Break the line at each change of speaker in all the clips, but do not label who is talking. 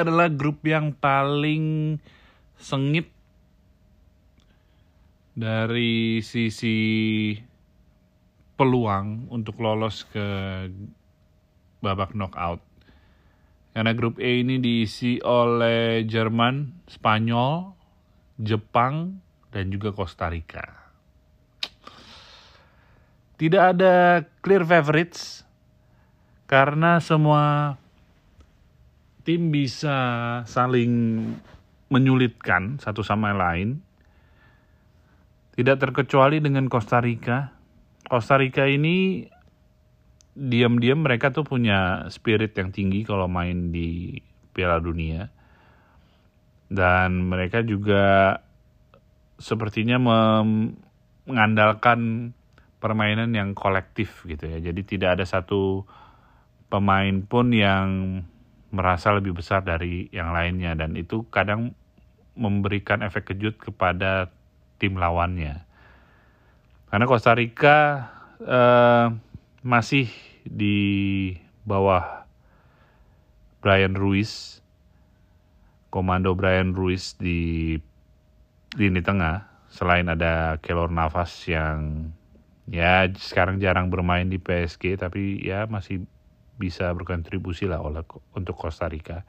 Adalah grup yang paling sengit dari sisi peluang untuk lolos ke babak knockout. Karena grup E ini diisi oleh Jerman, Spanyol, Jepang, dan juga Costa Rica. Tidak ada clear favorites karena semua tim bisa saling menyulitkan satu sama lain. Tidak terkecuali dengan Costa Rica. Costa Rica ini diam-diam mereka tuh punya spirit yang tinggi kalau main di Piala Dunia. Dan mereka juga sepertinya mengandalkan permainan yang kolektif gitu ya. Jadi tidak ada satu pemain pun yang merasa lebih besar dari yang lainnya dan itu kadang memberikan efek kejut kepada tim lawannya. Karena Costa Rica eh, masih di bawah Brian Ruiz, komando Brian Ruiz di lini tengah. Selain ada Kelor Navas yang ya sekarang jarang bermain di PSG tapi ya masih bisa berkontribusi lah oleh untuk Costa Rica.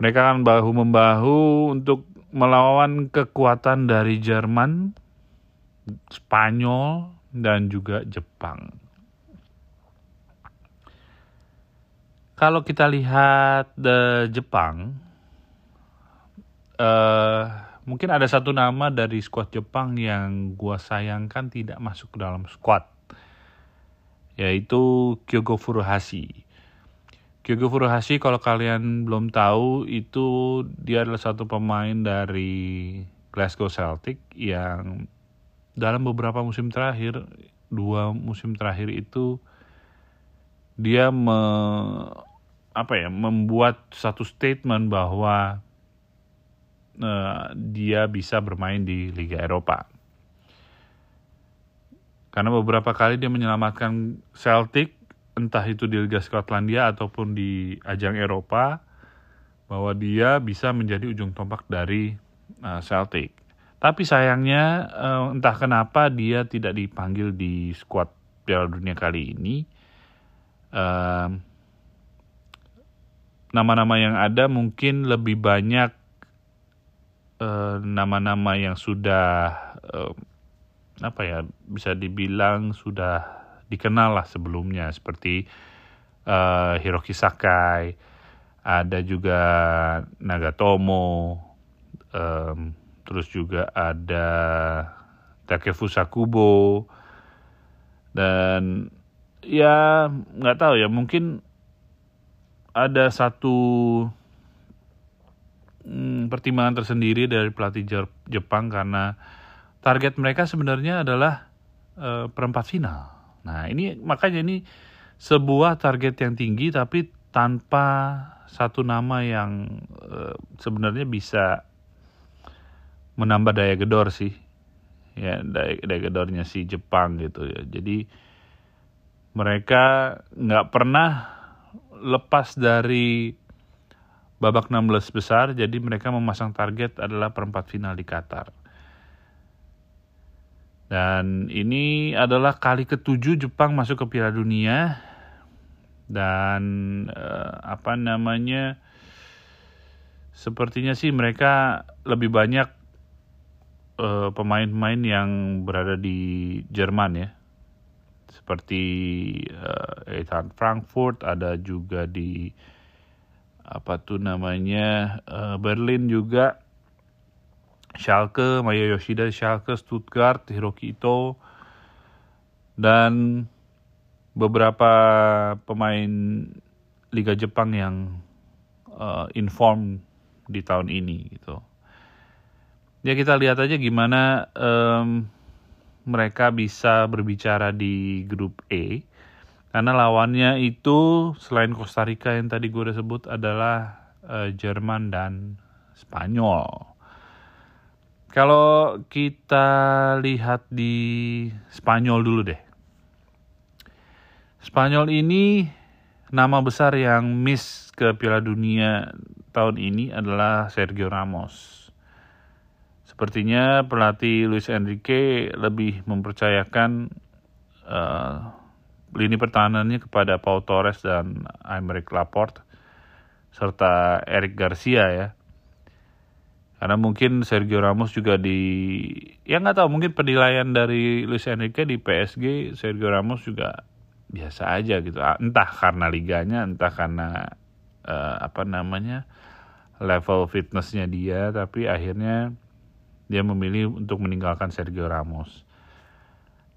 Mereka akan bahu membahu untuk melawan kekuatan dari Jerman, Spanyol, dan juga Jepang. Kalau kita lihat the Jepang, uh, mungkin ada satu nama dari skuad Jepang yang gua sayangkan tidak masuk ke dalam skuad yaitu Kyogo Furuhashi. Kyogo Furuhashi kalau kalian belum tahu itu dia adalah satu pemain dari Glasgow Celtic yang dalam beberapa musim terakhir dua musim terakhir itu dia me, apa ya membuat satu statement bahwa uh, dia bisa bermain di Liga Eropa. Karena beberapa kali dia menyelamatkan Celtic, entah itu di Liga Skotlandia ataupun di ajang Eropa, bahwa dia bisa menjadi ujung tombak dari uh, Celtic. Tapi sayangnya uh, entah kenapa dia tidak dipanggil di skuad Piala Dunia kali ini. nama nama-nama yang ada mungkin lebih banyak nama-nama uh, yang sudah uh, apa ya? Bisa dibilang sudah dikenal lah sebelumnya seperti uh, Hiroki Sakai, ada juga Nagatomo, um, terus juga ada Takefusa Kubo dan ya nggak tahu ya mungkin ada satu hmm, pertimbangan tersendiri dari pelatih Jepang karena target mereka sebenarnya adalah uh, perempat final. Nah ini makanya ini sebuah target yang tinggi tapi tanpa satu nama yang uh, sebenarnya bisa menambah daya gedor sih. Ya daya, daya gedornya si Jepang gitu ya. Jadi mereka nggak pernah lepas dari babak 16 besar jadi mereka memasang target adalah perempat final di Qatar dan ini adalah kali ketujuh Jepang masuk ke Piala Dunia. Dan uh, apa namanya sepertinya sih mereka lebih banyak pemain pemain-pemain yang berada di Jerman ya. Seperti uh, Eintracht Frankfurt ada juga di apa tuh namanya uh, Berlin juga Schalke, Maya Yoshida, Schalke, Stuttgart, Hiroki Ito, dan beberapa pemain Liga Jepang yang uh, inform di tahun ini gitu. Ya kita lihat aja gimana um, mereka bisa berbicara di grup E karena lawannya itu selain Costa Rica yang tadi gue udah sebut adalah uh, Jerman dan Spanyol. Kalau kita lihat di Spanyol dulu deh. Spanyol ini nama besar yang miss ke Piala Dunia tahun ini adalah Sergio Ramos. Sepertinya pelatih Luis Enrique lebih mempercayakan uh, lini pertahanannya kepada Pau Torres dan Aymeric Laporte serta Eric Garcia ya. Karena mungkin Sergio Ramos juga di ya nggak tahu mungkin penilaian dari Luis Enrique di PSG Sergio Ramos juga biasa aja gitu. Ah, entah karena liganya, entah karena uh, apa namanya level fitnessnya dia, tapi akhirnya dia memilih untuk meninggalkan Sergio Ramos.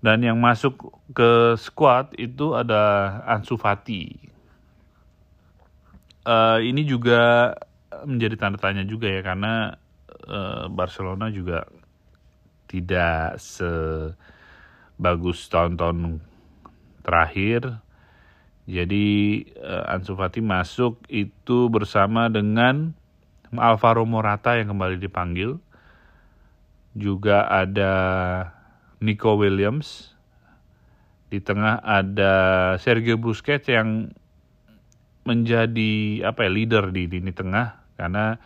Dan yang masuk ke squad itu ada Ansu Fati. Uh, ini juga menjadi tanda tanya juga ya karena uh, Barcelona juga tidak sebagus tahun-tahun terakhir. Jadi uh, Ansu Fati masuk itu bersama dengan Alvaro Morata yang kembali dipanggil. Juga ada Nico Williams. Di tengah ada Sergio Busquets yang menjadi apa ya leader di lini tengah karena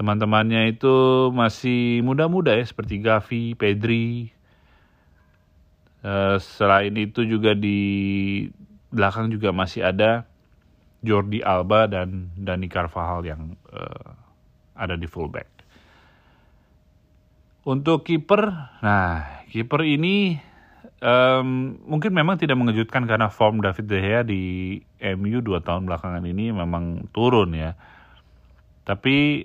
teman-temannya itu masih muda-muda ya seperti Gavi, Pedri. Uh, selain itu juga di belakang juga masih ada Jordi Alba dan Dani Carvajal yang uh, ada di fullback. Untuk kiper, nah kiper ini um, mungkin memang tidak mengejutkan karena form David De Gea di MU dua tahun belakangan ini memang turun ya. Tapi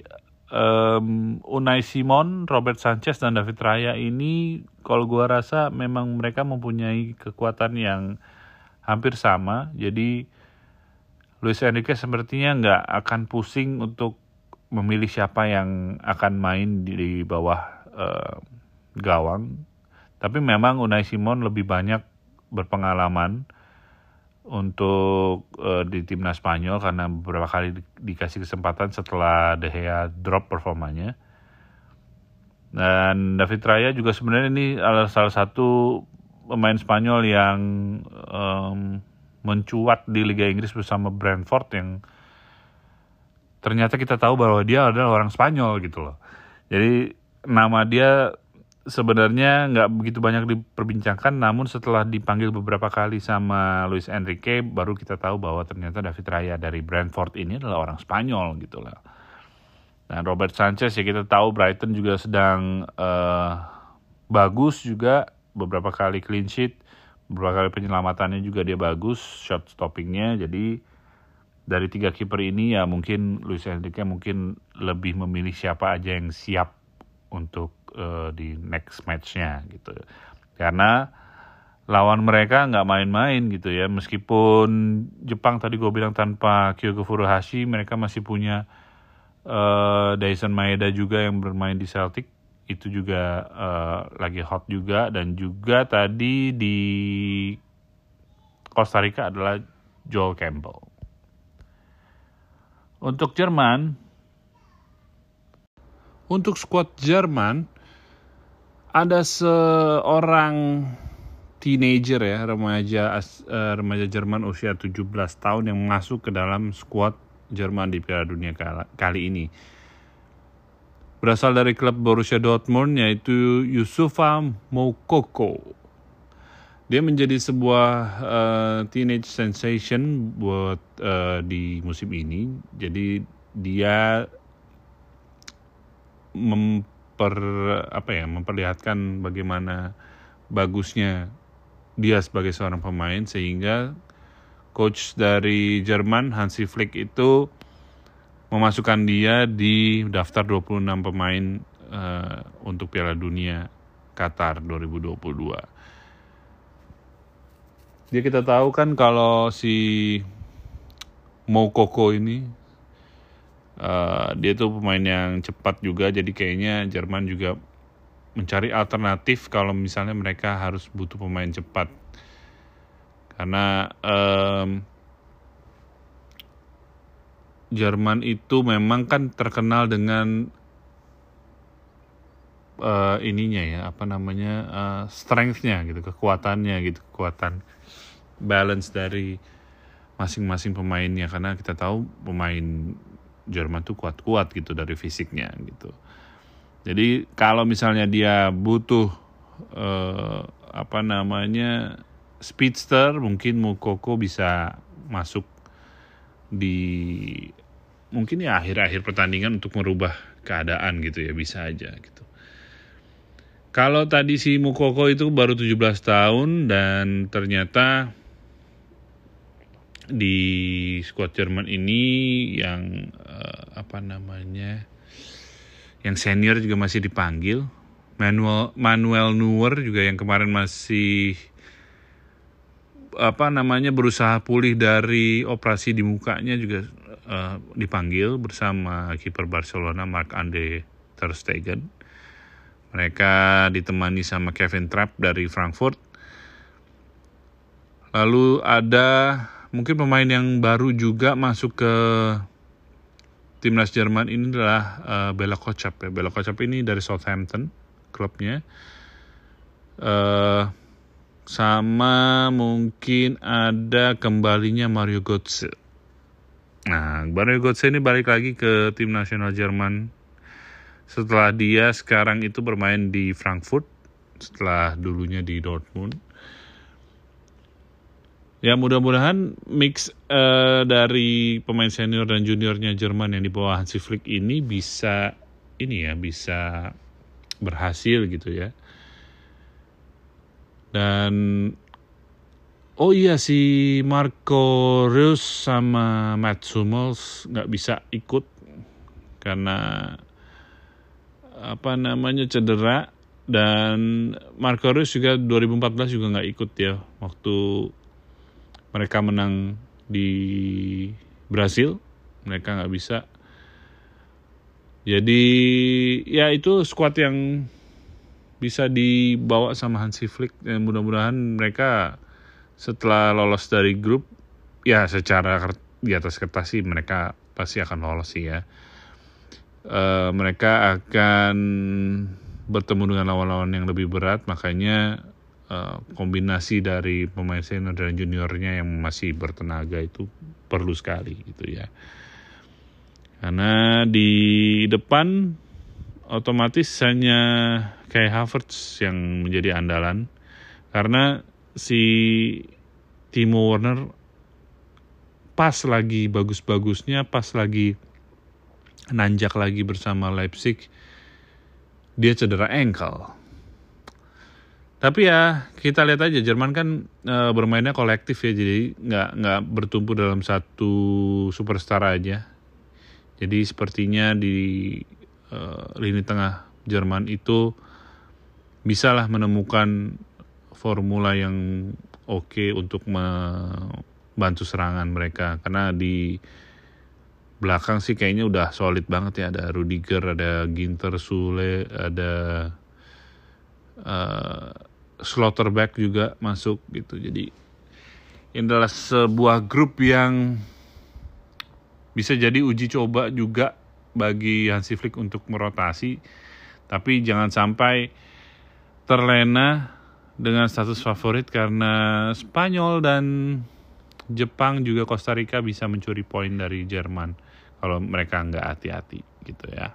um, Unai Simon, Robert Sanchez dan David Raya ini kalau gua rasa memang mereka mempunyai kekuatan yang hampir sama. Jadi Luis Enrique sepertinya nggak akan pusing untuk memilih siapa yang akan main di, di bawah uh, gawang. Tapi memang Unai Simon lebih banyak berpengalaman untuk uh, di timnas Spanyol karena beberapa kali di, dikasih kesempatan setelah De Gea drop performanya. Dan David Raya juga sebenarnya ini adalah salah satu pemain Spanyol yang um, mencuat di Liga Inggris bersama Brentford yang ternyata kita tahu bahwa dia adalah orang Spanyol gitu loh. Jadi nama dia sebenarnya nggak begitu banyak diperbincangkan, namun setelah dipanggil beberapa kali sama Luis Enrique, baru kita tahu bahwa ternyata David Raya dari Brentford ini adalah orang Spanyol gitu lah. Dan Robert Sanchez ya kita tahu Brighton juga sedang uh, bagus juga beberapa kali clean sheet, beberapa kali penyelamatannya juga dia bagus, shot stoppingnya. Jadi dari tiga kiper ini ya mungkin Luis Enrique mungkin lebih memilih siapa aja yang siap untuk uh, di next matchnya gitu. Karena lawan mereka nggak main-main gitu ya. Meskipun Jepang tadi gue bilang tanpa Kyogo Furuhashi mereka masih punya uh, Dyson Maeda juga yang bermain di Celtic. Itu juga uh, lagi hot juga. Dan juga tadi di Costa Rica adalah Joel Campbell. Untuk Jerman, untuk skuad Jerman ada seorang teenager ya remaja uh, remaja Jerman usia 17 tahun yang masuk ke dalam skuad Jerman di Piala Dunia kali ini. Berasal dari klub Borussia Dortmund yaitu Yusufa Moukoko. Dia menjadi sebuah uh, teenage sensation buat uh, di musim ini. Jadi dia memper apa ya memperlihatkan bagaimana bagusnya dia sebagai seorang pemain sehingga coach dari Jerman Hansi Flick itu memasukkan dia di daftar 26 pemain uh, untuk Piala Dunia Qatar 2022. Dia kita tahu kan kalau si Moukoko ini uh, dia tuh pemain yang cepat juga jadi kayaknya Jerman juga mencari alternatif kalau misalnya mereka harus butuh pemain cepat. Karena um, Jerman itu memang kan terkenal dengan uh, ininya ya apa namanya uh, strengthnya gitu kekuatannya gitu kekuatan balance dari masing-masing pemainnya. Karena kita tahu pemain Jerman tuh kuat-kuat gitu dari fisiknya gitu. Jadi kalau misalnya dia butuh eh, apa namanya speedster, mungkin Mukoko bisa masuk di mungkin ya akhir-akhir pertandingan untuk merubah keadaan gitu ya bisa aja gitu. Kalau tadi si Mukoko itu baru 17 tahun dan ternyata di squad Jerman ini yang uh, apa namanya yang senior juga masih dipanggil Manuel Manuel Neuer juga yang kemarin masih apa namanya berusaha pulih dari operasi di mukanya juga uh, dipanggil bersama kiper Barcelona Mark Andre ter Stegen. Mereka ditemani sama Kevin Trapp dari Frankfurt. Lalu ada mungkin pemain yang baru juga masuk ke timnas Jerman ini adalah uh, Bella Kocap ya. Bella Kocap ini dari Southampton klubnya. Uh, sama mungkin ada kembalinya Mario Götze. Nah, Mario Götze ini balik lagi ke tim nasional Jerman setelah dia sekarang itu bermain di Frankfurt setelah dulunya di Dortmund ya mudah-mudahan mix uh, dari pemain senior dan juniornya Jerman yang di bawah Hansi Flick ini bisa ini ya bisa berhasil gitu ya. Dan oh iya si Marco Reus sama Matt Hummels nggak bisa ikut karena apa namanya cedera. Dan Marco Reus juga 2014 juga nggak ikut ya waktu mereka menang di Brasil mereka nggak bisa. Jadi ya itu squad yang bisa dibawa sama Hansi Flick. Dan mudah-mudahan mereka setelah lolos dari grup ya secara di atas kertas sih mereka pasti akan lolos sih ya. Uh, mereka akan bertemu dengan lawan-lawan yang lebih berat. Makanya Eh, kombinasi dari pemain senior dan juniornya yang masih bertenaga itu perlu sekali gitu ya. Karena di depan otomatis hanya kayak Havertz yang menjadi andalan karena si Timo Werner pas lagi bagus-bagusnya, pas lagi nanjak lagi bersama Leipzig, dia cedera ankle tapi ya kita lihat aja. Jerman kan e, bermainnya kolektif ya jadi nggak nggak bertumpu dalam satu superstar aja. Jadi sepertinya di e, lini tengah Jerman itu bisalah menemukan formula yang oke okay untuk membantu serangan mereka. Karena di belakang sih kayaknya udah solid banget ya. Ada Rudiger, ada Ginter, Sule, ada uh, Slaughterback juga masuk gitu. Jadi ini adalah sebuah grup yang bisa jadi uji coba juga bagi Hansi Flick untuk merotasi. Tapi jangan sampai terlena dengan status favorit karena Spanyol dan Jepang juga Costa Rica bisa mencuri poin dari Jerman kalau mereka nggak hati-hati gitu ya.